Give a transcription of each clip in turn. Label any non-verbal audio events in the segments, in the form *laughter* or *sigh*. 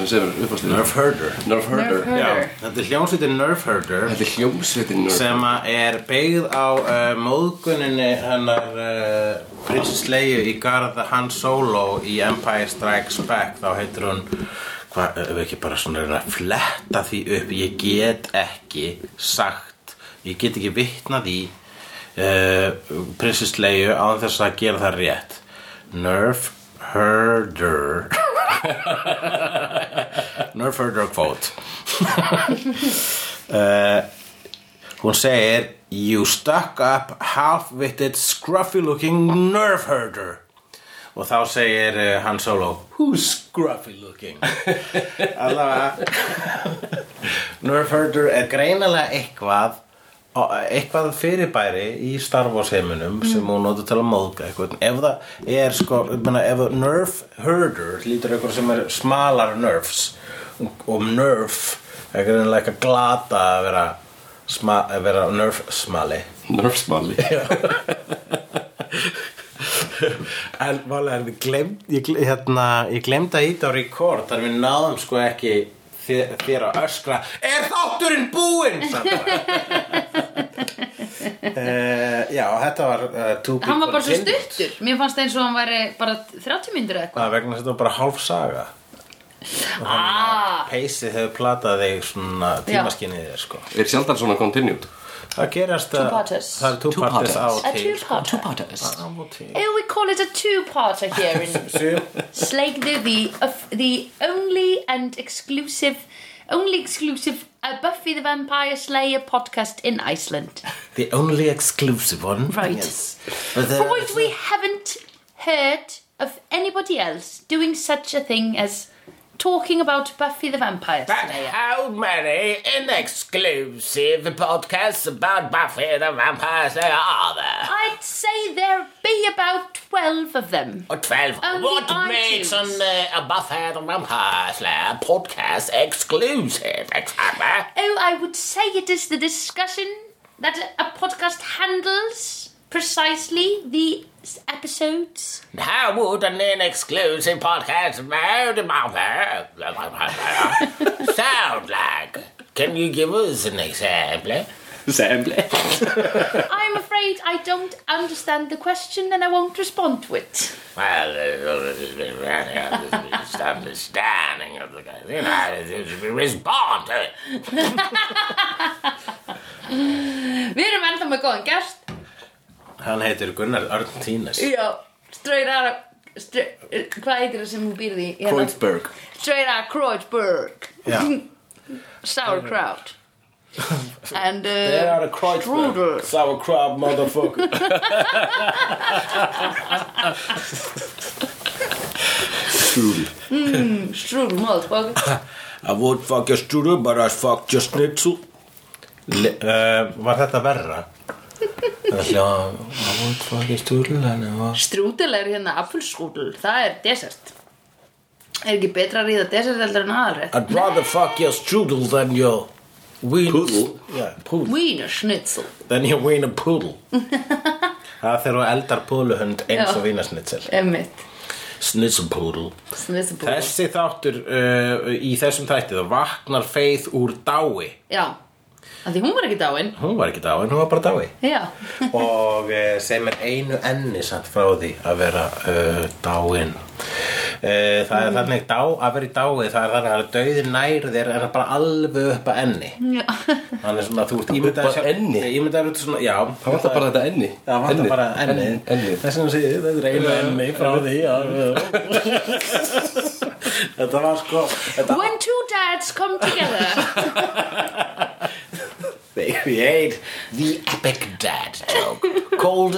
sem semur uppástinu Nerf Herder. Nerf Herder. Nerf Herder. Þetta er hljómsveitin Nerf Herder. Þetta er hljómsveitin Nerf sem að er beigð á uh, móðguninni hennar uh, Princess Leia í garða Han Solo í Empire Strikes Back. Þá heitir hún hvað, ef við ekki bara svona reyna að fletta því upp ég get ekki sagt ég get ekki vitnað í uh, Princess Leia á þess að gera það rétt. Nerf Herder Nerf Herder quote uh, Hún segir You stuck up half-witted scruffy looking nerve herder Og þá segir uh, Han Solo Who's scruffy looking? *laughs* Allavega Nerve herder er greinalega eitthvað eitthvað fyrirbæri í Star Wars heiminum sem hún notur til að móðga eitthvað ef það er sko ég meina, ef nerve herder lítur eitthvað sem er smalar nerves og nerf er greinilega eitthvað glata að vera, sma, að vera nerf smali Nerf smalli *laughs* En málega ég, gle- hérna, ég glemt að íta á record þar við náðum sko ekki þér, þér að öskra. Er þátturinn búinn? uh, *laughs* já, þetta var uh, Hann var bara svo stuttur. Mér fannst eins og hann væri bara 30 myndir eða eitthvað. Það vegna þess að þetta var bara hálf saga. Ah, Peysið hefur platað þig svona tímaskinnið þér sko. Er sjaldan svona continued Það gerast að Two-parters. Það er two-parters á a two-parter Parters Á til. Oh, we call it a two-parter here in *laughs* Slake the, the, the only and exclusive only exclusive uh, Buffy the Vampire Slayer podcast in Iceland. The only exclusive one Right. Yes But there For is what we haven't heard of anybody else doing such a thing as talking about Buffy the Vampire But Slayer. how many inexclusive podcasts about Buffy the Vampire Slayer are there? I'd say there be about 12 of them. Or 12. Only what makes an, uh, a Buffy the Vampire Slayer podcast exclusive, exactly? Oh, I would say it is the discussion that a a podcast handles precisely the episodes. How would an exclusive podcast about the Vampire sound like? Can you give us an example? Sample *laughs* I'm afraid I don't understand the question and I won't respond to it. Well, it's understanding of the guy. You know, respond to it. Eh? *laughs* Við erum ennþá með góðan gest. Hann heitir Gunnar Örn Tínes. Já, straight out of, straight, hvað heitir það sem hún býrði í? Hérna? Kreuzberg Straight out of Kreuzberg. *laughs* Sauerkraut. *laughs* And uh, They're out of Strudel. Sauerkraut, motherfucker. Strudel Strudel, motherfucker. *laughs* I would fuck your strudel, but I fucked your schnitzel. Le uh, var þetta verra? Það hljóða, was... Strúdel er hérna apfelsstrúdel, það er desert. Er ekki betra að ríða desert heldur en aðalrétt? I'd rather fuck your strudel than your wiener... Poodle. Yeah. Wiener schnitzel. Than your wiener poodle. *laughs* Það þegar þú eldar púluhund eins og vínarsnitzel. Emmitt. Snitzelpoodle. Schnitzel. Þessi þáttur uh, í þessum þætti þá vaknar feið úr dái. Já, af því hún var ekki dáin. Hún var ekki dáin, hún var bara dái. Og uh, sem er einu enni samt frá því að vera uh, dáin. Uh, það er þannig dá, að vera í dái, það er þannig að dauði nær þér er bara alveg upp að enni. Já. Þannig svona að þú ert ímyndaður Upp að enni? Ímyndaður út svona, já. Það vantar bara þetta enni Það vantar bara enni. Þess vegna segir þetta er einu enni frá því að *laughs* Þetta var sko þetta, When two dads come together. *laughs* They create the epic dad joke *laughs* Called,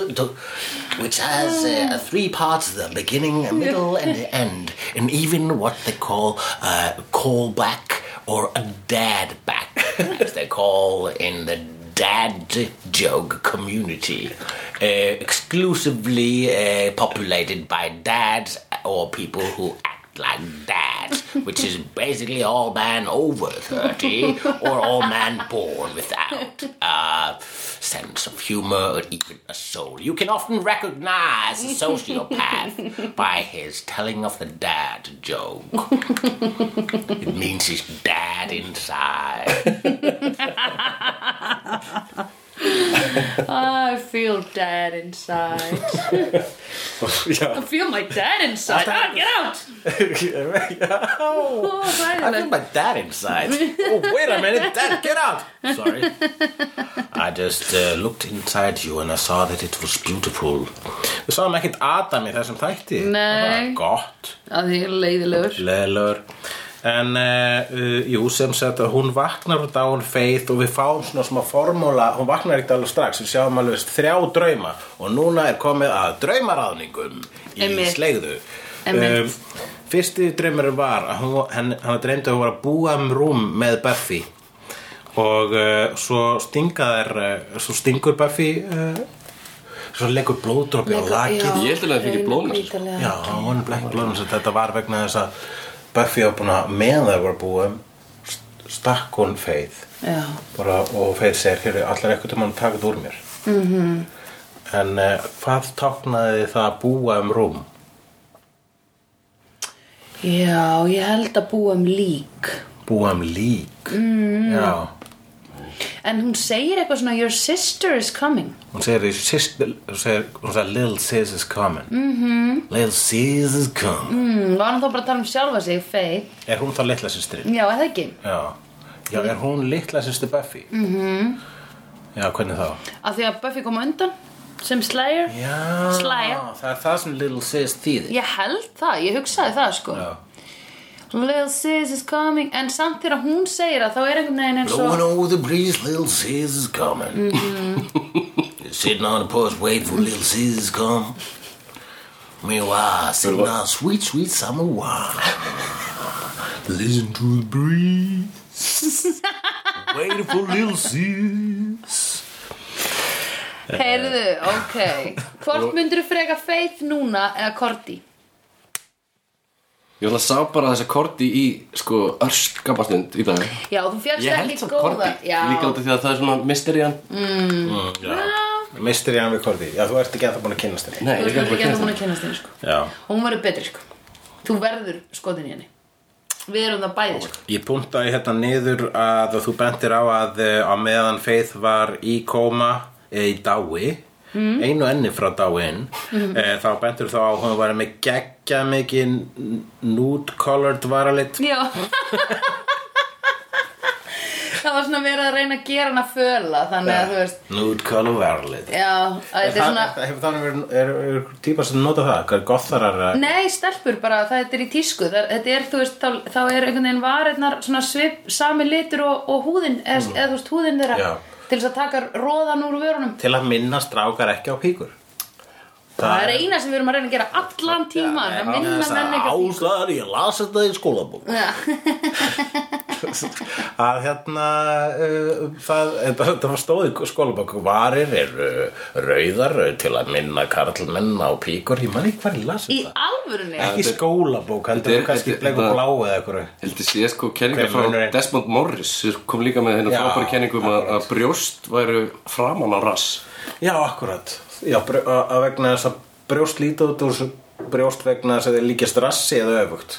which has uh, three parts The beginning, a middle *laughs* and the end And even what they call a callback Or a dad back As they call in the dad joke community. Uh, Exclusively uh, populated by dads Or people who act like dads which is basically all man over 30 or all man born without a sense of humor or even a soul. You can often recognize a sociopath by his telling of the dad joke. It means he's dad inside. *laughs* I feel dead inside. *laughs* I feel my dad inside. Ah, get out! *laughs* Oh, I feel hræðilegt. my dad inside. Oh, wait a minute, dad, get out! Sorry. I just uh, looked inside you and I saw that it was beautiful. Við sáum ekkert Adam í þessum þætti. Nei. Það var gott, Að því er leiðilegur. leðilegur. En, uh, jú, sem sagt að hún vaknar úr dáin feið og við fáum svona smá formúla, hún vaknar ekkert alveg strax, við sjáum alveg þrjá drauma og núna er komið að draumaráðningum í Einmitt. slegðu. Einmitt. fyrsti draumurinn var að hún, henn, hann dreymdi að hún var að búa um rúm með Buffy og uh, svo stinga þær, uh, svo stingur Buffy uh, svo leggur blóðdropi á lakið Ég held að það fengi blóðnasir. Já, hún er blekk blóðum þetta var vegna þess að Buffy var búin að meðan það var búum stakk hún feið bara, og feið segir, hér allar eitthvað til mann taka þetta úr mér -hmm. Mhm. en uh, hvað táknaði það að búa um rúm? Já, ég held að búa um lík. Búa um lík mm. Já, En hún segir eitthvað svona, your sister is coming. hún segir, sister, hún segir, hún segir Little sis is coming mm -hmm. Little sis is coming Mm, var hann þá bara að tala um sjálfa sig, Faye? Er hún þá litla sýstrin? Já, eða ekki? Já. Já, er hún litla sýstri Buffy? Mm -hmm. Já, hvernig þá? Af því að Buffy kom undan sem Slayer. Já, Slayer. það er það sem Little sis þýðir Ég held það, ég hugsaði það sko. Já. Little sis is coming. En samt þegar hún segir það, þá er einhvern veginn eins Blowing og... over the breeze, little sis is coming. sitting on the porch, waiting for little sis to come. Meanwhile, sitting on sweet, sweet summer wine. Listen to the breeze. *laughs* waiting for little sis. Heyrðu, ok. Hvort myndur þú freka Faith núna eða Cordy? Ég ætla að sá bara þessa korti í sko örskapastund í dag Já, þú fjallst Ég held ekki samt góða. korti Já, Líka út af því að það er svona mysterían Mistur ég hann við korti. Já, þú ert ekki að það búin að kynast þér. Nei, þú ég ert er ekki að ekki hún að kynast þér sko. Já. Hún verður betri sko. Þú verður skotin í henni. Við erum það bæði sko. Ég puntaði hérna niður að þú bentir á að eh, á meðan Faith var í kóma eða í dái einu enni frá dáin mm. þá bentur þá á að hún var með geggja mikið nude colored varalit Já. það var svona verið að reyna að gera hana föla þannig að þú veist nude colored varalit Já, að þetta er svona Hefur þannig verið, er, er, er típa sem nota það? Hvað er gotharar að Nei, stelpur bara, það er í tísku það, Þetta er, þú veist, þá, þá er einhvern veginn varirnar svona svip, sami litur og, og húðin eða, eða þú veist, húðin þeirra Já. Til þess að taka róðan úr vörunum. Til að minna strákar ekki á píkur Það er eina sem við erum að reyna að gera allan tíman að minna menn ekki á píku. Ástæðar, ég las þetta í skólabók. Já. *laughs* að hérna uh, það, þetta, þetta var stóð í skólabók. Varir eru rauðar til að minna karlmenn á píkur. Ég man ekki hvað ég las Í þetta. alvörunni? Ekki skólabók, heldur þú kannski þetta- blá eða eitthvað Heldur sé sko kenninga frá? Desmond Morris. Sem kom líka með hennar frábæri kenningum að, að brjóst væru framan á rass. Já, akkurat já, að að vegna þess að brjóst lítið út úr brjóst vegna þess að þið líkjast rassi eða öfugt.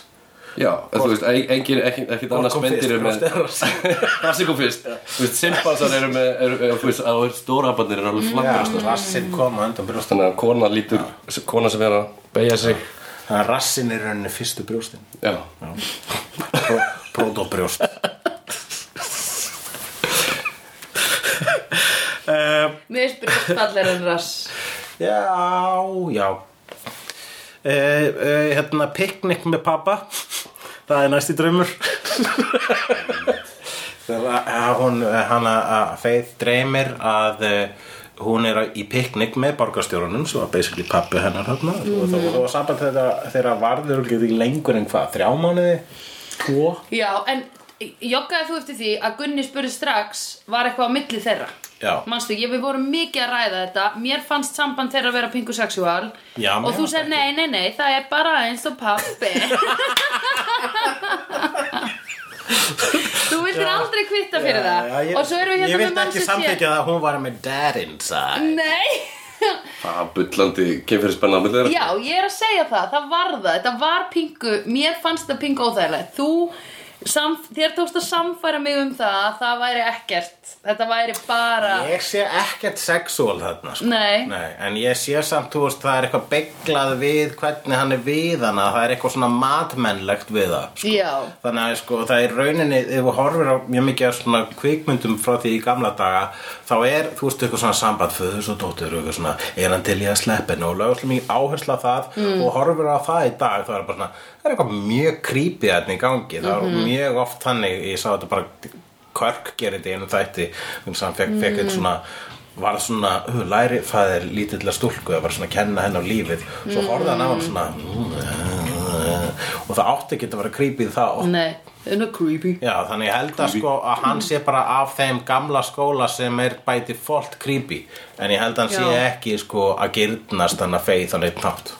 Já, en þú veist, ekki annars fyrst, eru með *laughs* rassi? Kom fyrst. Þú veist, simpansar eru með eru, þú veist, að stórabarnir eru alveg flaggast já, rassin koma undan brjóst Þannig að kona lítur, kona sem er að beigja sig. Þannig að rassin er rauninni fyrstu brjóstin. Já, Pró- Mér finnst brjóstfallir en rass. Já, já. Uh, uh, Hérna piknik með pappa Það er næsti draumur. *laughs* Þegar hún hana að Faith dreymir að uh, hún er í piknik með borgarstjórunum svo að basically pappi hennar þarna. Og það var samband þetta þegar varður ekki lengur en hvað, þrjá mánuði? Tvo? Já, en joggaði þú eftir því að Gunni spurði strax var eitthvað á milli þeirra. Manstu, ég við vorum mikið að ræða þetta. Mér fannst samband þeirra að vera pingu sexual. Já, Og mér þú fannst segir, nei, nei, nei, það er bara eins og pappi Þú vildir aldrei kvitta fyrir það. Já, ég, Og svo erum við Ég hérna vildi ekki samþykja að hún var með dad inside Nei. Það er bullandi kemfyrirspenna á milli þeirra. Já, ég er að segja það, það var það. Þetta var pingu, mér fannst það pingu óþægilegt. Þú, þér tókst að samfæra mig um það að Það væri ekkert, þetta væri bara Ég sé ekkert sexual þarna sko. Nei. En ég sé samt, þú veist, það er eitthvað beiglað við hvernig hann er við hana Það er eitthvað svona matmennlegt við það sko. Já, Þannig að sko, það er rauninni, ef þú horfir á mjög mikið svona kvikmyndum frá því í gamla daga þá er, þú veist, eitthvað svona samband föðus og dóttur og eitthvað svona, er hann til í að sleppa henni og lögum mikið áhersla það Mm. og horfir á það í dag, þá er bara svona það er eitthvað mjög creepy þarna í gangi það Mhm. er mjög oft þannig, ég sá þetta bara gerir þetta í einu þætti þannig að hann fekk, fekk Mm. eitt svona var svona, uh, læri fæðir lítilla stúlku að var svona að kenna henni á lífið svo horfði hann á hann svona "Mm, og það átti ekki að vera creepy þá nei, það er creepy Já, þannig ég held að sko að hann sé bara af þeim gamla skóla sem er by default creepy en ég held að hann sé Já. ekki sko að gyrnast hann að feið þannig nátt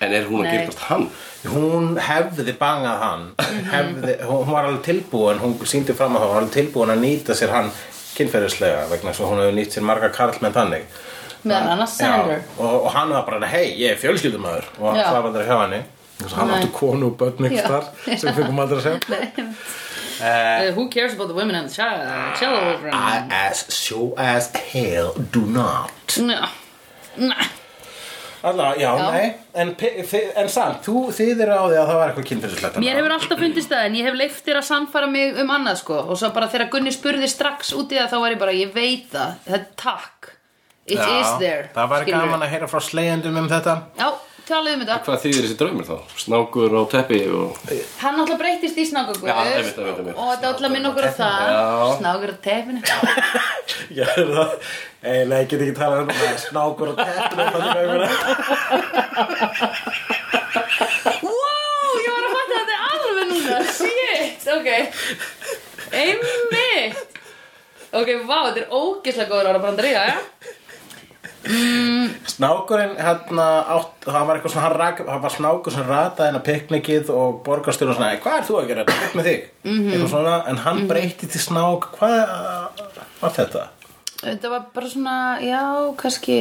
En er hún að Nei. gerðast hann? Hún hefði bangað hann Mhm. hefði, hún, var alveg tilbúin hún síndi fram að það hún var alveg tilbúin að nýta sér hann kynferðislega vegna svo hún hefur nýtt sér marga karlmenn þannig Meðan annars Sander Já, og, og hann var bara, hei, ég er fjölskyldumæður og Já. það var aldrei hjá henni Þess að hann átti konu og börn ykkur þar sem fengum aldrei að segja *laughs* Uh, who cares about the women and the child, children? I as sure as hell do not No. No. Alla, já, Já. nei En, en samt, þú, þið eru á því að það var eitthvað kynfyrirslegt Mér hefur alltaf fundist það en ég hef leift þér að sannfara mig um annað sko. Og svo bara þegar Gunni spurði strax út í það þá var ég bara, ég veit það, þetta er takk. It is there Það var gaman að heyra frá slegjandum um þetta. Já, talaðu um þetta. Hvað þýðir þessi draumur þá? Snákur á teppi og... Hann alltaf breytist í snákaguð Já, einmitt, einmitt, einmitt. og þetta alltaf minn okkur á það. Snákur á tefinu *laughs* Já, er það? Eiginlega, ég get ekki talað um það. Snákur og teppinu það er meira Wow, ég var að fatta þetta er alveg núna. Shit, ok. Einmitt. Ok, vá, þetta er ógislega góður ára brandari, já, já Snákurinn, hérna, átt, það var eitthvað svona, hann, rak, hann var snákur sem rataði hennar piknikið og borgarstjórn og svona, hvað er þú að gera þetta, upp með þig? Mhm. Eitthvað svona, en hann breytti til snák, hvað var þetta? Þetta var bara svona, já, kannski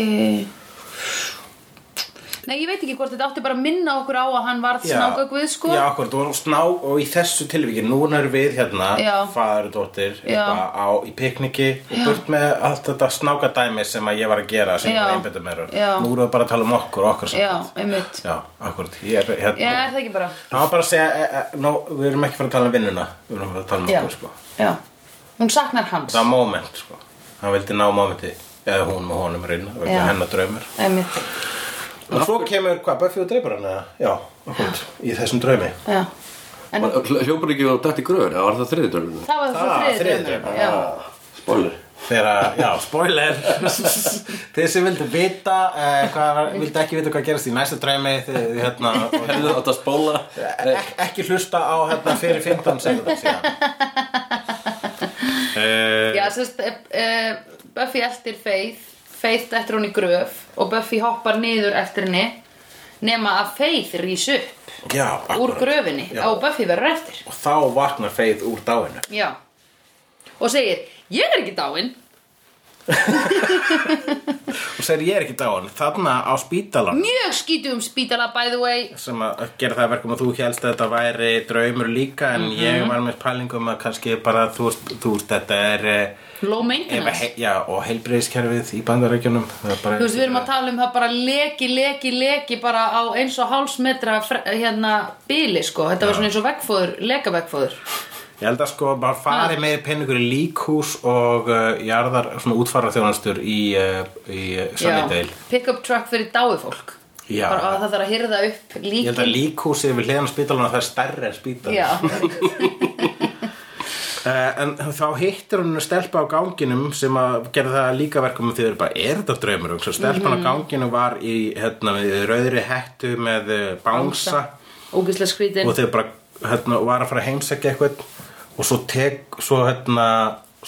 Nei, ég veit ekki hvort þetta átti bara að minna okkur á að hann varð snákaguð, sko Já, akkurat, og sná, og í þessu tilviki, núna er við hérna, Já. faður og dóttir, Já. á, í pikniki og burt með allt þetta snákadæmi sem að ég var að gera, sem Já. ég var einbyttum meira. Já. Nú erum við bara að tala um okkur, okkar Já, saman. einmitt Já, akkurat, ég er hérna. Já, er það ekki bara var bara að segja, e, e, no, við erum ekki fara að tala um vinnuna, við erum fara að tala um Já, okkur, sko. já Hún saknar hans Það var moment, sko. Hann vildi ná momenti, eða hún með honum reyna, Já. hennar draumur. Einmitt, Og svo kemur, hvað, Buffy og dreipur hann? Já, í þessum draumi. já. En Hljópar ekki á dætt í gröður, eða var það þriði draumur? það var Ah, þriði draumur, Já, Spoiler. Þegar, já, spoiler. *laughs* Þið sem vildu vita uh, hvað, var- vildu ekki vita hvað gerast í næsta draumi þið, hérna, og, Hefðu átt að spóla ek, ekki hlusta á hérna fyrir 15 sekundar síðan. Uh, já sérst uh, Buffy eldir Faith Faith eftir hún í gröf og Buffy hoppar niður eftir henni nema að Faith rís upp Já, úr gröfinni Já. og Buffy verður eftir. Og þá vaknar Faith úr dáinu. Já. Og segir, ég er ekki dáin Og segir ég er ekki dáin Þarna á spítalan Mjög skítum spítala by the way sem að gera það að verkum að þú hélst að þetta væri draumur líka en Mhm. ég var með pælingum að kannski bara þú veist, þetta er eh, Low ef, maintenance he, já, og heilbreyðiskerfið í bandarækjunum Þú veist, við erum að tala um það bara leki, leki, leki bara á eins og hálsmetra fre- hérna bíli, sko. Þetta var svona eins og veggfóður, lekavegfóður. Ég held að sko bara fari Ah. meiri penningur í líkhús og uh, jarðar svona útfara þjónastur í, uh, í uh, Sunnydale. Pick-up truck fyrir dái fólk. Já. Bara að það þarf að hyrða upp Ég held að líkin. líkhúsið við hliðan á spítalana það er stærri en spítal. Já, Uh, *laughs* en þá hittir hún stelpa á ganginum sem að gera það líka verkum því þau eru bara, er þetta draumur? Og svo stelpan Mhm. á ganginu var í hérna, rauðri hettu með uh, bánsa ógislega skrítin. og þau bara hérna, var að fara að heimsækja eitthvað og svo tek svo hérna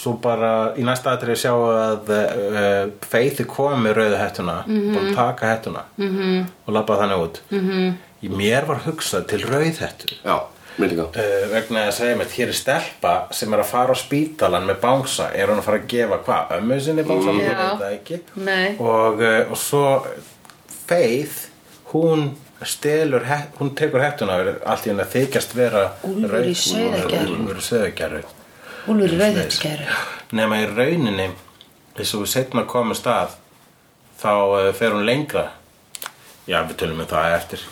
svo bara í næsta aðrið sjá að uh, Faith er komið með rauðu hettuna Mhm. bara taka hettuna -hmm. og labba þannig út. -hmm. í mér var hugsað til rauð hettu. Já Mér líka uh, vegna þess að segja mér, hér er stelpa sem er að fara á spítalan með bánsa er hún að fara að gefa hvað, ömmu sinni bánsa Mm. og, uh, og svo Faith hún stelur, hún tekur hettuna allt í henni að þykjast vera Úlfur í sauðargæru. Úlfur í í rauðhætskæru nema í rauninni þess að við setna komum stað þá uh, fer hún lengra. Já við tölum um það eftir.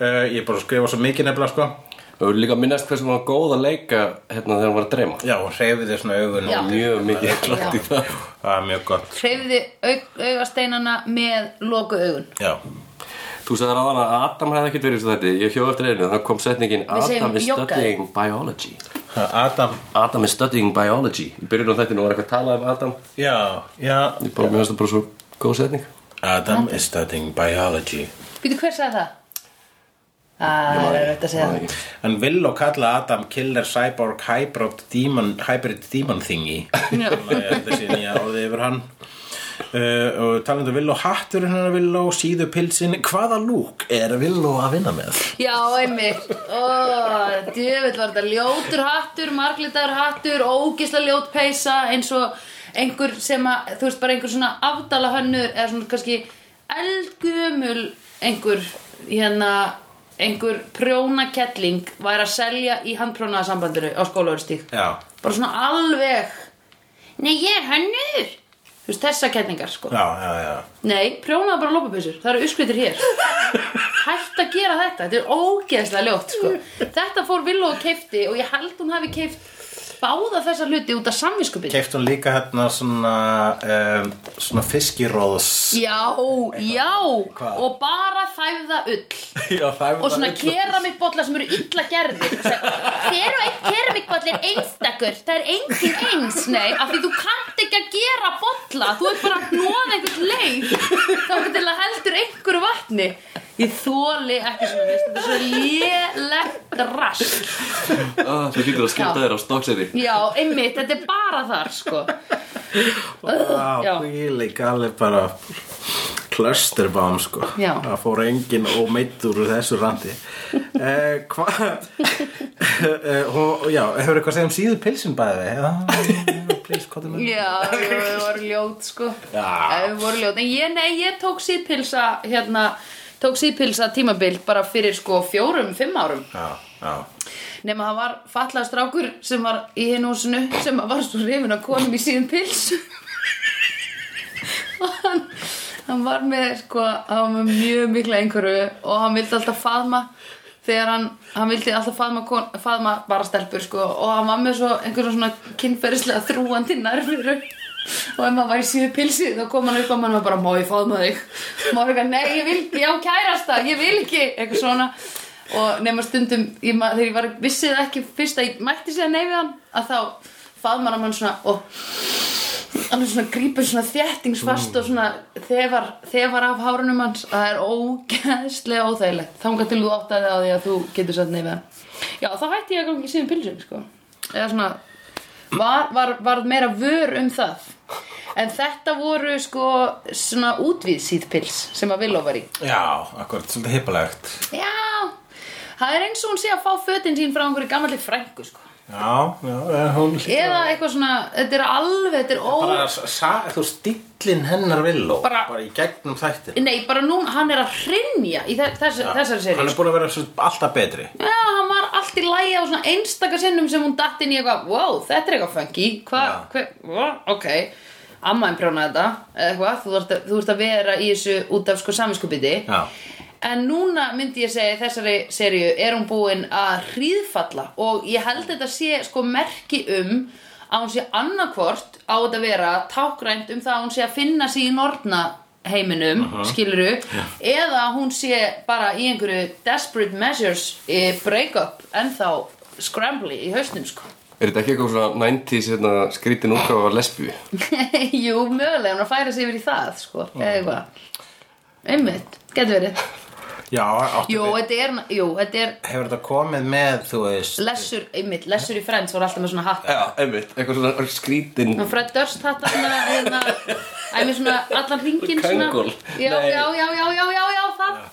Uh, ég er bara að skrifa svo mikið nefnilega sko. Og við líka minnast hversu hún var góð að leika hérna þegar hún var að dreyma. Já hún hreyfði svona augun Já. Mjög mikið það. Það er mjög gott. Hreyfði aug, augasteinana með loku augun já Þú sagði ráðan að Adam hefði ekkert verið svo þetta Ég hjó eftir einu, það kom setningin Við Adam is studying biology. Adam Adam is studying biology. Í byrjun á þetta var eitthvað að tala um Adam. Já já. Ég mér finnst það bara svo góð setning. Adam is studying biology. Býtu hver sagði það? Það er auðvitað að segja. Það ekki. En Willow kalla Adam Killer Cyborg Hybrid Demon, hybrid demon Thingy. Já. Þannig að Þessi nýja orðið yfir hann uh, Og talandi um Willow Hatturinn hennar Willow Síðu pilsin. Hvaða lúk er Willow að vinna með? Já, einmitt. Ó, djöfull var þetta. Ljótur hattur, marglitaður hattur ógisla ljót peysa eins og einhver sem að, þú veist, bara einhver svona afdala hönnur eða svona kannski eldgumul einhver, hérna einhver prjónakettling væri að selja í handprjónaða sambandinu á skólaverðstík Já. Bara svona alveg. Nei, ég er hönnur Þú veist, þessa kettlingar, sko. Já, já, já. Nei, prjónaðu bara lópapissur, það eru uppskritir hér. *laughs* Hætt að gera þetta, þetta er ógeðslega ljótt sko. Þetta fór Villó og keifti og ég held hún hafi keift báða þessa hluti út af samviskupið Keift hún líka hérna svona um, Svona fiskiróðs Já, já. Hvað? og bara þæfða ull. *laughs* Já, það er og svona keramikbolla sem eru illa gerðir. Þér og einn keramikboll er einstakur. Það er engin eins, nei Af því þú kannt ekki að gera bolla Þú ert bara að hnóða einhvern leið Þá er að heldur einhverju vatni. Ég þóli ekki svona veist Þetta er svo lélegt rast Ah, Þú getur að Já. þér á stokkseri Já, einmitt, þetta er bara þar, sko. Já. hvílík alveg bara Clusterbomb sko. Já. Það fór engin ómeittur úr þessu randi. Eh, Hvað *laughs* eh, hún- Já, hefur eitthvað að segja um síðu pilsin bæði Já, við *laughs* vorum ljót sko. Já. Við vorum ljót. En ég, nei, ég tók síðpilsa hérna, tók síðpilsa tímabil bara fyrir sko fjórum, fimm árum. Já, já. Nema það var fallaði strákur sem var í hinn húsinu sem var svo hrifin að konum í síðan pilsu *laughs* og hann, hann var með sko, hann var mjög mikla einhverju og hann vildi alltaf faðma þegar hann, hann vildi alltaf faðma, kon, faðma bara stelpur sko og hann var með svo einhverju svona kynferðislega þrúandi nærfyrir og ef maður var í síðu pilsi þá kom hann upp og mann var bara má ég faðma þig? Maður var eitthvað nei ég vil ekki, já kærasta ég vil ekki, eitthvað svona. Og nema stundum, ég, þegar ég var vissið ekki fyrst að ég mætti segja nei við hann að þá faðmar hann svona og alveg svona grípur svona þéttingsfast og svona þefar, þefar af hárunum hans. Að það er ógeðslega óþægilegt. Þangað til þú áttaði á því að þú getur satt hann já þá hætti ég að gangi síðan pilsin sko. eða svona var, var, var meira vör um það. En þetta voru sko svona útvíðsýð pils sem að Villó var í. Já, akkurat, svolítið hippalegt. Já, það er eins og hún sé að fá fötin sín frá einhverju gammalli frængu sko. Já, já, hún Eða eitthvað svona, þetta er alveg, þetta er ó... Bara, sa, þú stillin hennar villó Bara- bara í gegnum þættir Nei, bara núna, hann er að hrinja í þe- þess, þessari Hann seri er búin að vera svo alltaf betri. Já, hann var allt í lægi á svona einstaka sinnum sem hún datt inn í eitthvað Wow, þetta er eitthvað funky. Hvað, hver, hva, ok Amma einn prjónaði þetta, eða eitthvað. Þú ert, að, að vera í þessu út af sko saminskupiti Já. En núna myndi ég segja þessari seríu er hún búin að hríðfalla og ég held þetta sé sko merki um að hún sé annarkvort á þetta að vera tákrænt um það að hún sé að finna sig í norna heiminum, skiluru eða að hún sé bara í einhverju desperate measures í break-up ennþá scrambly í hausnum sko. Er þetta ekki eitthvað svona 90s hérna, skrítin útgáfa af lesbíu? *laughs* Jú, mögulega hún færa sig yfir í það sko, eða eitthvað. Einmitt, getur verið Já, Jú, við- þetta er, jú, þetta er Hefur þetta komið með, þú veist Lessur, einmitt, Lessur í Friends var alltaf með svona hatt Já, einmitt, eitthvað svona skrítin og Fred Durst hatt svona hérna, æmi svona allan ringin svona. Köngul. já, já, já, já, já, já, já, það.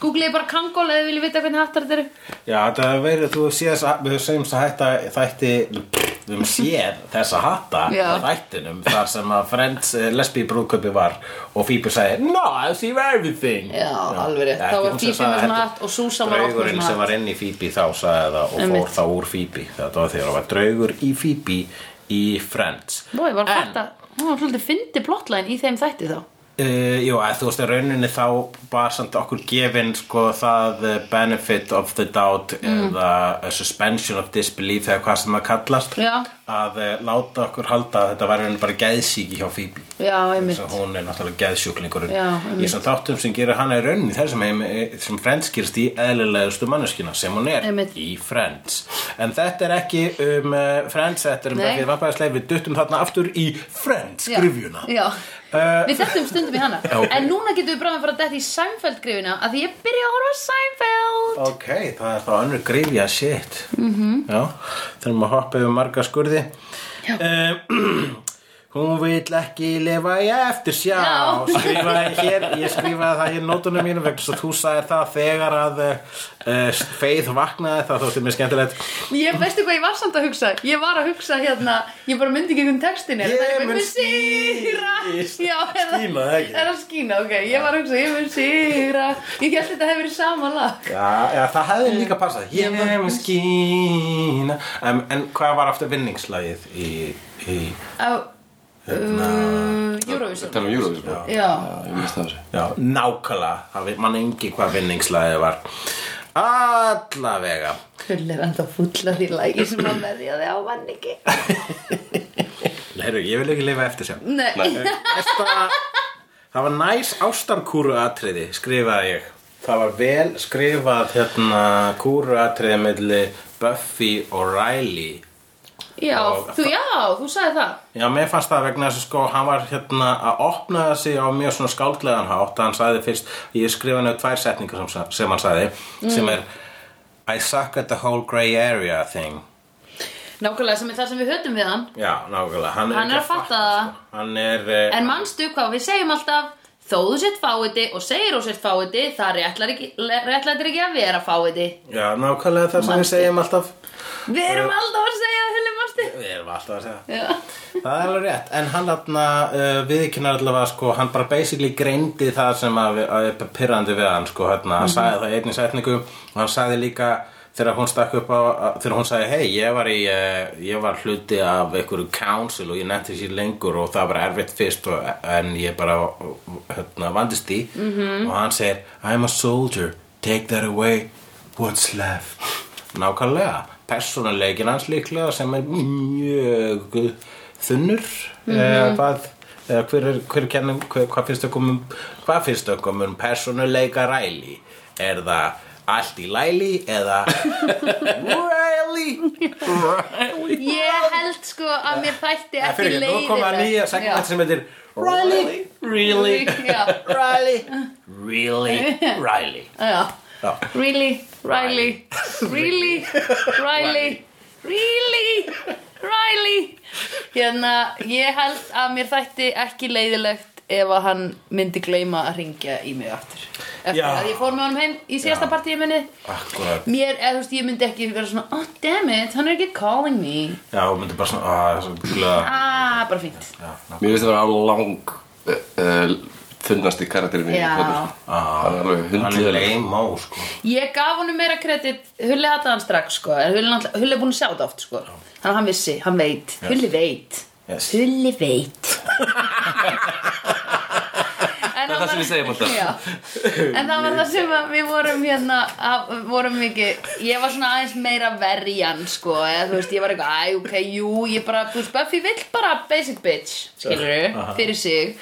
Googlið bara kangól eða viljið vita hvernig hattar þetta eru. Já, þetta hefur verið, þú séð þess að við þess að hætta þætti við höfum séð þessa hatta Já. á þættinum þar sem að Friends eh, lesbí brúðköpi var og Phoebe sagði No, I see everything Já, alveg rétt. Þá var Phoebe með svona þetta. hatt og Susan var oft með Draugurinn svona sem hatt. var inn í Phoebe þá sagði það og fór þá úr Phoebe þetta var þegar það var draugur í Phoebe í Friends Bó, ég var fatta Hún var svolítið fyndi plotline í þeim þætti þá Uh, jú, að þú veist, í rauninni þá var samt okkur gefin sko það uh, benefit of the doubt eða uh, suspension of disbelief eða hvað sem það kallast Já. að láta okkur halda að þetta var rauninni bara geðsíki hjá Phoebe Já, einmitt hún er náttúrulega geðsjúklingurinn Já, í þessum þáttum sem gerir hana í rauninni heim eh, sem Friends gerist í eðlilegustu manneskina sem hún er Einmitt. í Friends en þetta er ekki um Friends, þetta er um. Buffy the Vampire Slayer við duttum þarna aftur í Friends Já. grifjuna Já, Uh, við dettum stundum í hana Ok. En núna getum við bráðum að fara að detta í Seinfeld grifina að því ég byrja að horfa á Seinfeld Ok, það er þá önnur grifja shit Mhm. -hmm. Já, þurfum að hoppa yfir marga skurði um, *clears throat* Hún vill ekki lifa í eftir sjá Já. Skrifaði hér, ég skrifaði það í nótunum mínum vegna svo þú sagði það þegar að uh, Faith vaknaði það þótti mér skemmtilegt. Ég veistu hvað ég var samt að hugsa? Ég var að hugsa hérna Ég bara myndi ekki um textin er Ég það mun skí- Já, er skína, það? Er það skína, ok Ég var að hugsa, ég mun sigra Ég held þetta hefur verið sama lag. Já, já það hefði líka passað. Ég er með skína. Um, En hvað var aftur vinningslagið í, í Á uh, Eurovision. Tala um Eurovision. Já, Já, Já, nákvæmlega, mann engi hvað vinningslagið var. Allavega. Kull er enda fulla því lagi sem að með því að þið á mann ekki *laughs* Heyrðu, ég vil ekki lifa eftir sjá Nei, Næsta, Það var næs ástarkúru atriði, skrifaði ég. Það var vel skrifað hérna kúru atriði milli Buffy og Riley já, Og- þú, já, þú sagði það. Já, mér fannst það vegna þess að sko, hann var hérna að opna sig á mjög svona skáldlegan hátt. Hann sagði fyrst, ég skrifa nefnir tvær setningar sem, sem hann sagði sem er I suck at the whole grey area thing. Nákvæmlega sem er það sem við höfum við hann. Já, nákvæmlega. Hann er, Hann er að fatta það. sko. Hann er uh, En manstu hvað við segjum alltaf? Þó þú sett fáiði og segir þú sett fáiði Það réttlætir ekki, ekki að vera fáiði Já, nákvæmlega það sem við segjum alltaf Við erum alltaf að segja það, Hulli, manstu Við erum alltaf að segja Það. Er alveg rétt, en hann þarna uh, viðkynnar allavega sko, hann bara basically greindi það sem að, að pyrrandi við hann sko, hérna, hann sagði það í einni setningu og hann sagði líka þegar hún stakk upp á, að- þegar hún sagði hei, ég var í, uh, ég var hluti af einhverju council og ég nefndi sér lengur og það var erfitt fyrst og, en ég bara hérna, vandist því. -hmm. og hann segir, I'm a soldier, take that away, what's left? Nákvæmlega persónuleikin hans líklega sem er mjög þunnur. Eða hvað eða hver er, hver kennum, hver, hvað finnst okkur um hvað finnst okkur um persónuleika ræli er það allt í læli eða ræli Ég held sko að mér þætti Það ekki fyrir ekki, nú koma nýja segment sem heitir Riley, really, Já, Riley, really, Riley. Já Já. Really, Riley? Really, Riley? Really, Riley? Hérna, ég held að mér þætti ekki leiðilegt ef að hann myndi gleyma að ringja í mig aftur. Eftir Já. að ég fór með honum heim í síðasta partíu minni. Akkurat. Mér, eða þú veist, ég myndi ekki vera svona Oh, damn it, hann er ekki calling me. Já, þú myndir bara svona, að, svo glöða Ah, bara fínt. Mér finnst það að vera lang uh, uh, karakterinn í Já. þessu. Það er alveg Hann hundlega sko. Ég gaf honum meira kredit. Hulli hataði hann strax sko. Hulli, er búin að sjá þetta oft sko. Að hann vissi, hann veit. Hulli veit. Yes. Hulli veit. *laughs* En Það er það sem við segjum alltaf. En það var það sem við vorum hérna að, vorum mikið, ég var svona aðeins meira verjan sko, eða þú veist, ég var eitthvað, æ, ok, jú, ég bara, þú veist, Buffy vill bara basic bitch, skilur fyrir sig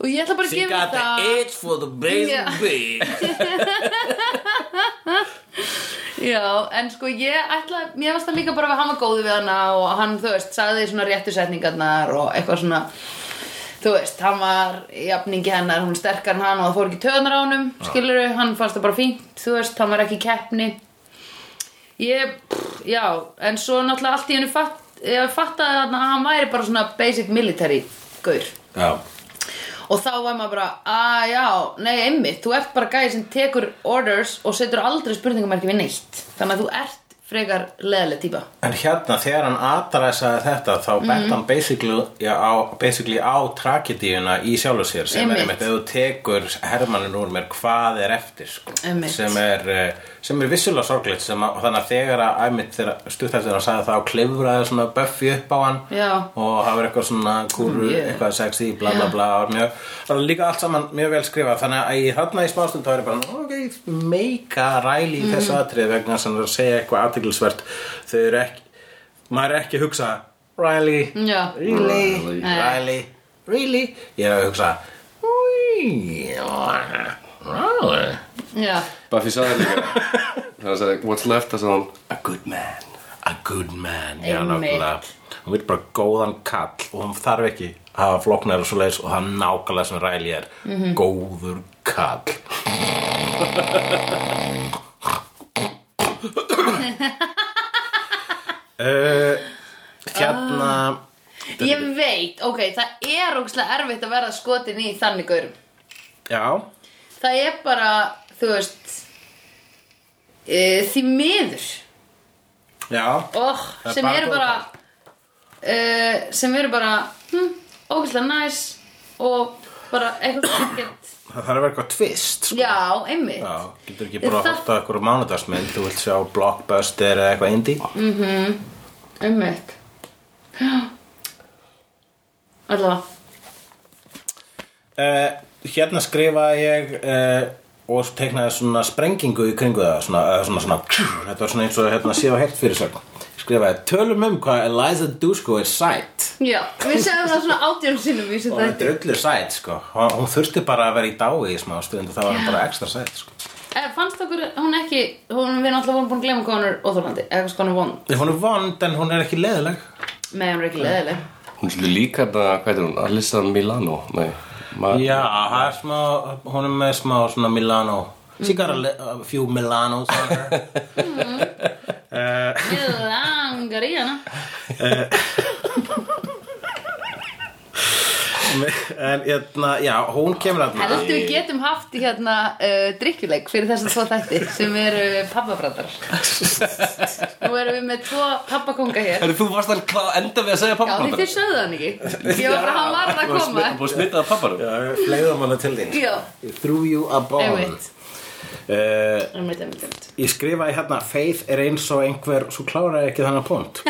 og ég ætla bara að She gefa got the það. itch for the basic Já. bitch. *laughs* Já, en sko ég ætla, mér varst það líka bara að hann var góði við hana og hann, þú veist, sagði svona réttu setningarnar og eitthvað svona þú veist, hann var jafningi hennar, hún er sterkar en hann og það fór ekki töðunar á honum, skilur hann fannst það bara fínt, þú veist, hann var ekki keppni. Ég, pff, já, en svo náttúrulega allt í hennu fatt, ég fattaði að hann væri bara svona basic military gaur. Já, og þá var maður bara, að já, nei, einmitt. Þú ert bara gæði sem tekur orders og setur aldrei spurningamarki við neitt. Þannig að þú ert frekar leðileg típa En hérna, þegar hann aðræsaði þetta þá Mhm. bent hann basically, já, á, basically á tragedíuna í sjálfu sér sem Einmitt. er ef þú tekur hermannin úr mér hvað er eftir sko, sem er, eh, sem er vissulega að, og þannig að þegar að eftir hann sagði það og klifraði svona Buffy upp á hann Já. og það var eitthvað svona kúru, Mm, yeah. eitthvað sexy, bla bla bla og mjög, það var líka allt saman mjög vel skrifað þannig að í þarna í smástund þá er ég bara, ok, meika ræli í þessu Mhm. atrið vegna sem það er að segja eitthvað aðtiklisvert þau eru ekki, maður er ekki að hugsa Riley, Já. really, Nei. Riley, really? Ég er að hugsa "Ui, Riley. Já, Buffy sagði líka Það sagði, what's left, það sagði a good man a good man, já hún vil bara góðan kall og hún þarf ekki að hafa flóknar og svo leiðis og það er nákvæmlega sem Riley er. Mhm. góður kall *laughs* uh, hérna ég veit ok, það er ógæslega erfitt að verða skotin í þannig gaurum. Já, það er bara, þú veist e, því miður. Já. Oh, Það er sem bara eru bara uh, sem eru bara hm, ógæslega næs og bara eitthvað ekkert það þarf að vera eitthvað tvist sko. já, einmitt. Já, getur ekki bara að horta eitthvað mánudagsmynd þú vilt sjá blockbuster eða eitthvað indie. Einmitt. Já allavega Uh, hérna skrifaði ég uh, og teiknaði svona sprengingu í kringu það svona, uh, svona, svona, þetta var svona eins og hérna sé á hert fyrirsögn skrifaði tölum um hvað Eliza Dusko er sætt já, við segjum það svona í þessu og þetta þætti er öllu sætt sko. Hún, hún þurfti bara að vera í dái í smá stund og það var hún bara ekstra sætt sko. Eh, fannst okkur, hún ekki hún, við náttúrulega vorum búin að glemma hvað hún er óþólandi eitthvað sko hún er vond hún er vond en hún er ekki leðileg með hún er ekki leðileg Hún er líka þetta, hvað heitir hún, Alyssa Milano? Nei, já, það er smá hún er með smá svona Milano she got a, a few Milanos on *laughs* her ég langar í hana en hérna, já, hún kemur að heldur við getum haft hérna uh, drikkjuleik fyrir þessum tvo þætti sem eru pappabræðar *laughs* nú erum við með tvo pappakonga hér. Herru, þú varst að klá, enda við að segja já því þið sögðu hann ekki. Ég var bara, hann var að koma. Búið smitaða papparum. Já, fleiðum hana til þín. Já, Threw you a bone. Einmitt. Uh, einmitt, einmitt, einmitt. Ég skrifaði hérna Faith er eins og einhver Svo kláraði ekki þannig punkt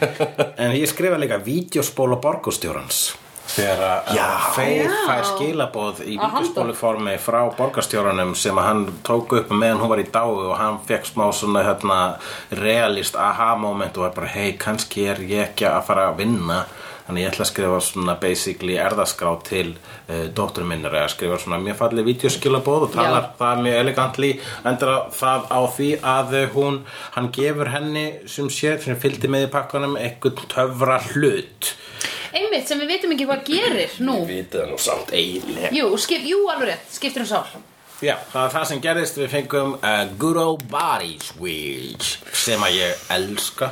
*laughs* En ég skrifaði líka Vídeospól og borgastjórans Þegar að Já. fær skilaboð í Að vídeospóluformi frá borgarstjóranum sem að hann tók upp meðan hún var í dái og hann fekk smá svona hérna realist aha moment og var bara hei kannski er ég ekki að fara að vinna þannig ég ætla að skrifa svona basically erðaskrá til uh, dóttur minnar. Eða skrifa svona mjög fallið vídeoskilabóð og talar Já. það mjög elegantli endur það á því að uh, hún hann gefur henni sem sér sem fylgdi með í pakkanum einhvern töfra hlut. Einmitt sem við veitum ekki hvað gerir nú. Vitið það nú samt eiginlega. Jú, skip, jú alveg rétt, skiptir um sál. Já, það er það sem gerðist. Við fengum a good old body switch sem að ég elska.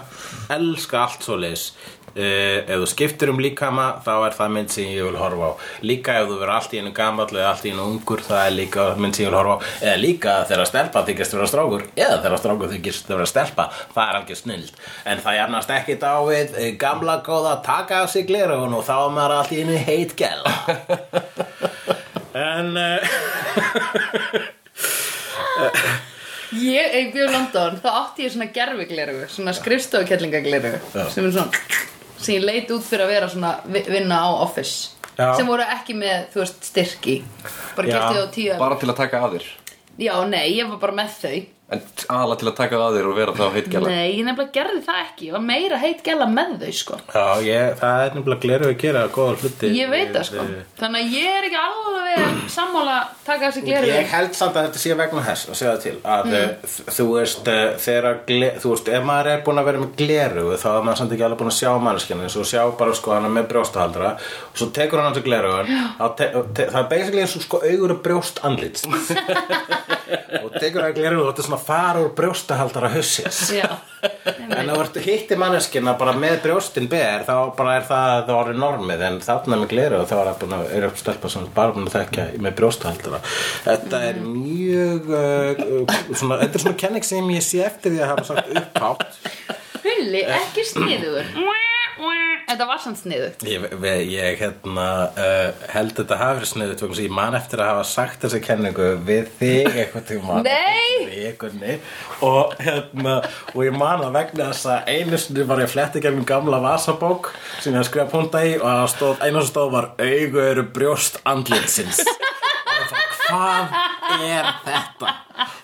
Elska allt svo leis uh, ef þú skiptir um líkama þá er það mynd sem ég vil horfa á. Líka ef þú verður allt í einu gamall eða allt í einu ungur það er líka mynd sem ég vil horfa á. Eða líka þegar stelpa þykist vera strákur eða þegar strákur þykist vera stelpa það er algjör snild en það jarnast ekki á við eh, gamla góða taka af sig glerun og þá er maður allt í einu heit gæla. *laughs* En uh, *laughs* Ég, ef ég bjóð í London, þá átti ég svona gerfigleru, svona skrifstofukellingagleru sem er svona, sem ég leit út fyrir að vera svona vi- vinna á office Já. sem voru ekki með, þú veist, styrki bara Já. getið á tíu Bara til að taka að þér Já, nei, ég var bara með þau En aðalega til að taka það að þér og vera þá heitgjala Nei, ég nefnilega gerði það ekki, ég var meira heit gæla með þau, sko. Já, ég, það er nefnilega gleru að gera góða hluti. Ég veit það, sko. Þannig að ég er ekki alveg sammála taka þessi gleru Ég held samt að þetta sé vegna þess að segja það til að mm. þú veist uh, þegar þú veist ef maður er búin að vera með gleru þá er maður samt ekki alveg búin að sjá mannskjana eins og sjá bara sko hana með brjóstahaldra og svo tekur hann hans gleru te, te, það er *laughs* að fara úr brjóstahaldara hussins *laughs* En þú hittir manneskina bara með brjóstin ber þá bara er það það orðið normið. En þarna með gleru og þá er það búin að er upp stelpa sem bara búin að þekka með brjóstahaldara. Þetta er mjög uh, uh, svona, þetta er svona kenning sem ég sé eftir því að hafa sagt upphátt. Hulli, ekki sniður Þetta var samt sniður Ég, ég hérna, uh, held þetta hafi verið sniðut að ég man eftir að hafa sagt þessa kenningu við þig eitthvað tíma og, hérna, og ég man að vegna þess að einu sinni var ég að fletta gegnum gamla vasabók sem ég að skrifa punta í og það stóð, einu sem stóð var augu eru brjóst andlitsins. Og bara, hvað er þetta?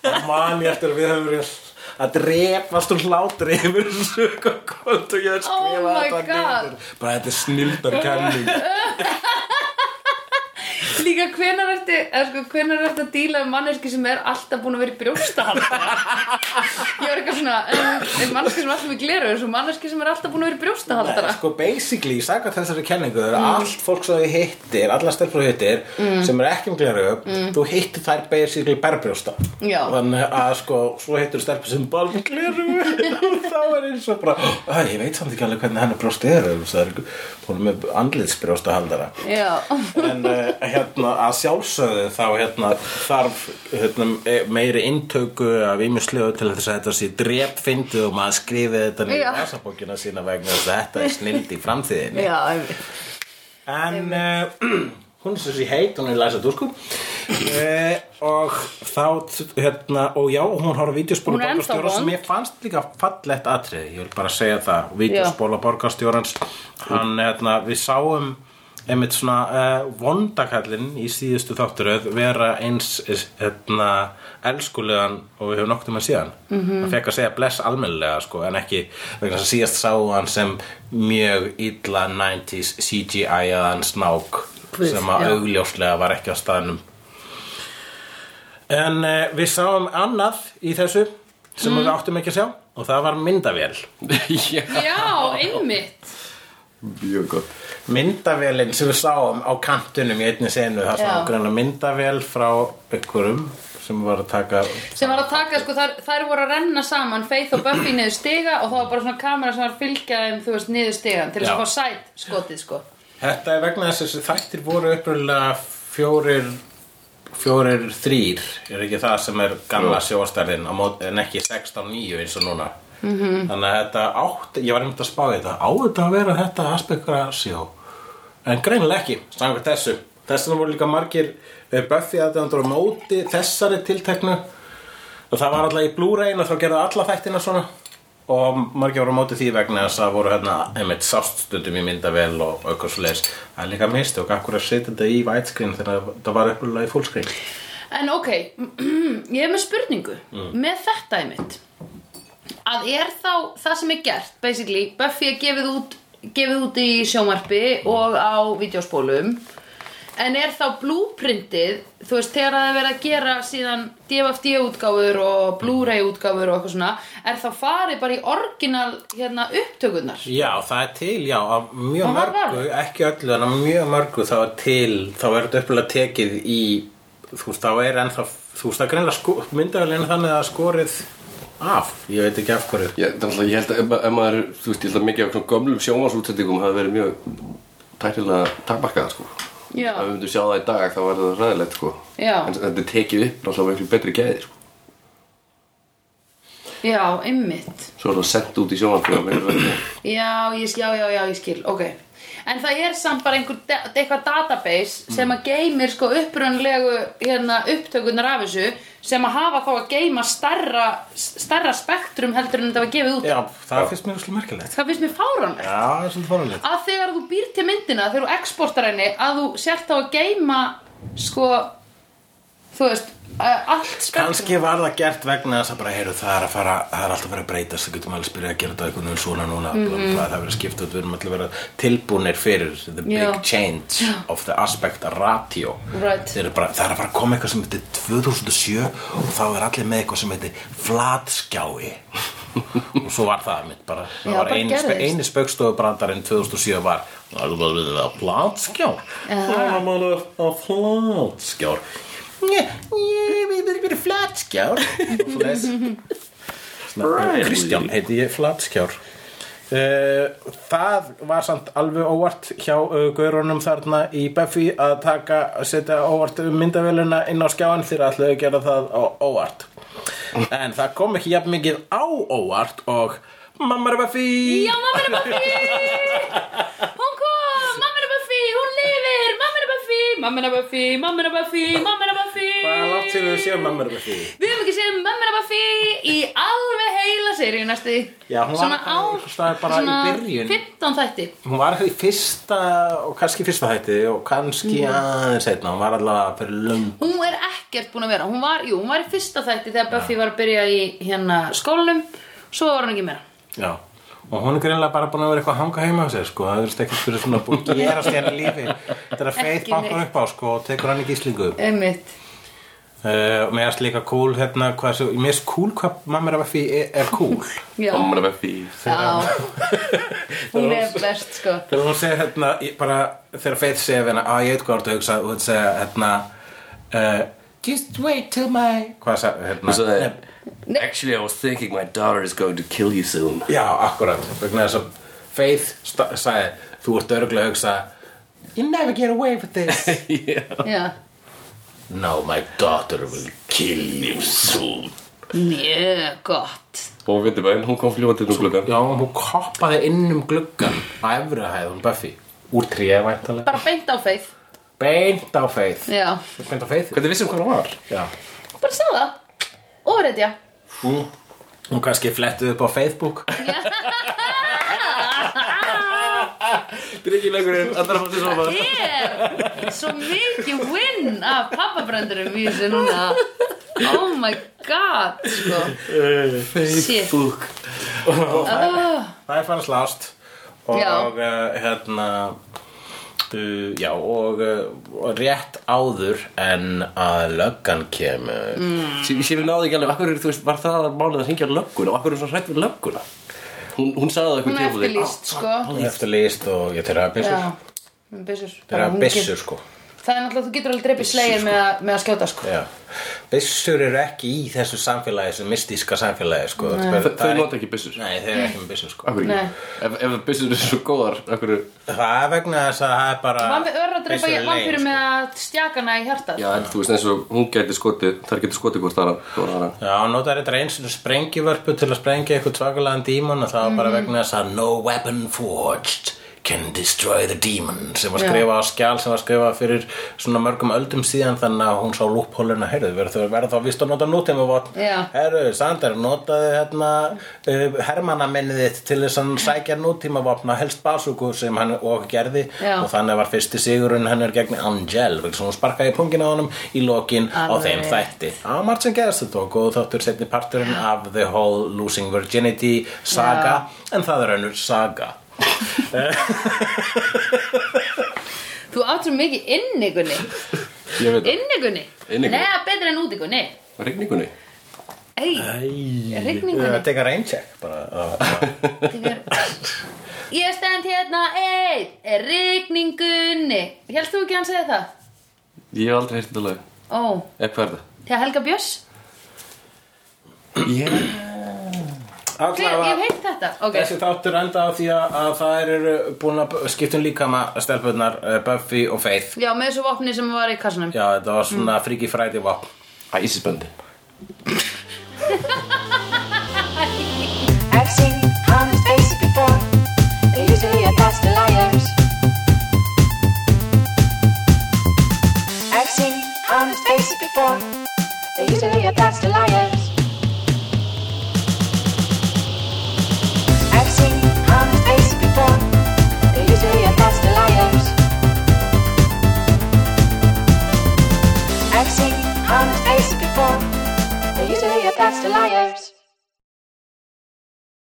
og man ég eftir að við höfum verið að drepast úr hlátri yfir þessu kvöld og ég Oh skrifað niður. Bara þetta er snildar kenning *laughs* Líka hvenar ertu, sko, hvenar ertu að díla um manneski sem er alltaf búin að vera í brjóstahald? Ég var eitthvað svona, um, manneski sem er alltaf í gleru Svo manneski sem er alltaf búin að vera í brjóstahaldara Sko basically, sagði þessari kenningu er allt fólk sem þú hittir, alla stelpur þú hittir sem er ekki með gleru þú hittir þær basically berbrjósta. Já. þannig að sko, svo hittir stelpur sem bara með gleru og *laughs* þá er eins og bara, að ég veit samt ekki alveg hvernig hennar brjóst það er hún er með andlitsbrjósta haldara en uh, hérna að sjálfsögðu þá hérna þarf hérna, e- meiri inntöku af ímislegu til þess að þetta sé drepfindið og maður skrifið þetta í vasabókina sína vegna þess að þetta er snild í framtíðinni. Já, en uh, *clears throat* hún er þessi heit hún er læsa dúrsku uh, og þá hérna, og já, hún er ennþá borgarstjóra sem ég fannst líka fallegt atriði, ég vil bara segja það vídeospóla borgarstjórans. Hann, hérna, við sáum einmitt svona uh, vondakallinn í síðustu þátturöð vera eins hérna, elskulegan og við höfum nokkuð með síðan. Mm -hmm. hann fekk að segja bless almennilega sko, en ekki að síðast sá hann sem mjög illa 90s CGI-aðan snák Guð, sem að já. augljóslega var ekki á staðnum en uh, við sáum annað í þessu sem Mm. við áttum ekki að sjá og það var myndavél *laughs* Já, Já, einmitt mjög gott myndavélinn sem við sáum á kantunum í einni senu það Já. sem greina myndavél frá ykkurum sem var að taka sem var að taka, sko, þær, þær voru að renna saman Faith og Buffy niður stiga og það var bara svona kamera sem var að fylgja þeim, þú veist, niður stigan til þess Já. að fá sæt skotið, sko Þetta er vegna þess að þessi þættir voru uppröðlega fjórir fjórir þrýr er ekki það sem er gamla sjóastærðin en ekki 16-9 eins og núna? -hmm. þannig að þetta átt ég var einmitt að spá þetta á þetta að vera þetta aspektra sjó en greinilega ekki, samkvæmt þessu. Þess vegna voru líka margir eh, Buffy aðdæmandur á móti þessari tilteknu. Og það var alltaf í Blu-ray og þá gerðu alla þættina svona og margir voru á móti því vegna þess að voru hérna einmitt sást stundum í myndavél og eitthvað svo leis það er líka misti og akkur að setja þetta í widescreen þegar það var upprúlega í fullscreen. En ok, *clears throat* ég hef með spurningu. Með þetta einmitt að er þá það sem er gert basically, Buffy er gefið út gefið út í sjónvarpi og á vídeospólum en er þá blúprintið þú veist, þegar það er verið að gera síðan DFD útgáfur og Blu-ray útgáfur og eitthvað svona er þá farið bara í orginal hérna upptökurnar? Já, það er til, já, af mjög það mörgu, ekki öllu en af mjög mörgu þá er til, þá er þetta upprúlega tekið í, þú veist, þá er ennþá, þú veist, það er greinlega sko, myndavélina þannig að skorið af, ég veit ekki af hverju. Ég, þannig, ég held að ef, ef maður, þú veist, ég held að mikið af svona gömlum sjónvarsútsendingum hafi verið mjög tæknilega takmarkað, sko. Já, Ef við myndum sjá það í dag þá var það ræðilegt, sko. En þetta er tekið upp náttúrulega miklu betri gæði, sko. já, einmitt Svo er það sendt út í verið. Já, já, já, já, ég skil, ok En það er samt bara einhver da eitthvað database sem að geymir sko upprunlegu hérna, upptökunar af þessu sem að hafa þá að geyma starra, starra spektrum heldur en þetta var gefið út. Já, það finnst mér svolítið merkilegt. Það finnst mér fáránlegt. Já, það er svolítið fórhaldið að þegar þú býr til myndina þegar þú exportar henni að þú sért þá að geyma sko þú veist, uh, allt spektrum Kanski var það gert vegna þess að bara, heyru, það er að fara, það er alltaf að vera að breytast, það getum alveg spyrja að gera þetta einhvern veginn svona núna, mm -hmm. það er verið að skipta við erum allir að vera tilbúnir fyrir the big Já. change of the aspect ratio. Right. Eru bara, það er að fara að koma eitthvað sem heitir 2007 og þá er allir með eitthvað sem heitir flatskjái. og svo var það mitt bara, það Já, var bara spe, eini spaukstofubrandarinn 2007 var, það var að flatskjár. Það var að flatskjár. Ég vil vera flatskjár. Kristján heiti ég flatskjár. Uh, það var samt alveg óvart hjá uh, gaurunum þarna í Buffy að taka, að setja óvart myndavélina inn á skjáin þegar ætlaðu að gera það á óvart. En það kom ekki jafn mikið á óvart og Mamma er Buffy. Já, mamma er Buffy! Hún kom, mamma er Buffy, hún lifir Mamma er Buffy, mamma Buffy Mamma Buffy, mamma Buffy. Hvað er langt sér við séum Mamma Buffy? Við höfum ekki séð mamma Buffy í alveg heila seríu næstu. Já, hún var Svona bara í byrjun. 15 þætti. Hún var í fyrsta og kannski fyrsta hætti og kannski aðeins einna hún var allavega fyrir löng Hún er ekkert búin að vera. Hún var, jú, hún var í fyrsta þætti þegar Buffy var að byrja í hérna skólanum. Svo var hún ekki meira. Já Og hún er greinlega bara búin að vera eitthvað að hanga heima á sér sko, það er ekkert fyrir svona búin að gerast hérna lífi. Þetta er að feið Ekki neitt. upp á sko og tekur hann í gíslingu. Einmitt. Uh, og mér erst líka cool hérna hvað svo, mér erst cool hvað mamma er að fyrir er, er cool. *laughs* Mamma er Buffy já. *laughs* Hún er best sko. Þegar hún segir hérna bara þegar feið segir hérna að ég veit hvað þú ert að hugsa. Og hún segir hérna uh, just wait till my hvað sagði hérna sagði Nei. Actually I was thinking my daughter is going to kill you soon. Já, akkurat. Vegna þess að Faith sagði þú ert örgulega að hugsa You never get away with this. *laughs* Já. No, my daughter will kill you soon. Mjög gott. Og við veitum hún kom fljúandi um gluggan Já, hún koppaði inn um gluggan á efri hæðum Buffy. Úr tríða væntalega Bara beint á feið Beint á Faith. Já. Beint á Faith. Hvernig vissum hvað hún var? Já. Bara sá það Og reyndja Hún, hún kannski flettuð upp á Facebook. Dryggilegurinn, allar fannst þið svo maður er svo mikið win af pappabrandurum í þessu núna. Oh my god sko. Oh, Það er fara slást og, og uh, hérna uh, já og, uh, og rétt áður en að löggan kemur. Mm. Ég sé við náðu ekki alveg, akkur veist, var það málið að hringja lögguna? Og akkur er svo hrætt við lögguna? Hún, hún sagði það hún eitthvað er eftirlýst sko. eftirlýst og ég þeirra með byssur. Þeirra hún byssur sko það er náttúrulega þú getur alveg dreipið slegir með, að- með að skjóta sko já. byssur eru ekki í þessu samfélagi þessu mystíska samfélagi sko. Það er- Þau- það þau er- nota ekki byssur. nei þeir eru ekki með byssur sko. Akkur ekki Nei. Ef, ef byssur eru svo góðar, akkur það er vegna þess að það er bara Vampi öðru að dreipa byssur eru vampíru lame, með að stjakana í hjartað Já, en þú veist eins og hún gæti skotið, þær geti skotið hvort þar hvort aðra. Já, hann notar þetta eins og sprengivörpu til að sprengja eitthvað svakalaðan dímon og það var bara vegna þess að no weapon forged can destroy the demon sem var Já. skrifað á skjál sem var skrifað fyrir svona mörgum öldum síðan þannig að hún sá lúphóluna heyrðu, verður þá vist að nota nútíma vopn Já. Herru, Sander, notaði hérna uh, hermannaminnið þitt til þess að sækja nútíma vopn og helst basúku sem hann og gerði. Já. og þannig var fyrsti sigurinn hennar gegn Angel vegna sem hún sparkaði pungin á honum í lokin á þeim þætti. Á margt sem gerðist þetta og góð þáttur setni parturinn af The Whole Losing Virginity saga. En það er önnur saga *laughs* þú átt svo mikið innigunni Ég veit það. innigunni Innigunni. neða betur en útigunni Rigningunni. ei Rigningunni. Þetta er rain check bara, *laughs* Þegar... Ég stend hérna einn er rigningunni Hélst þú ekki að hann segja það? Ég hef aldrei heyrt þetta lag. Ó, Eða hvað er það? til Helga Björns? Ég Hver, ég hef heilt þetta Ok, Þessi þáttur enda á því að, að það eru búin að skiptum líkama stelpunar uh, Buffy og Faith já, með þessu vopni sem var í kassanum Já, þetta var svona Freaky Friday vopn Æsisböndi. *laughs* I've seen honest faces before. They're usually a pass to liars. I've seen honest faces before. They're usually a pass to liars. I've seen honest faces before. They're usually a to liars.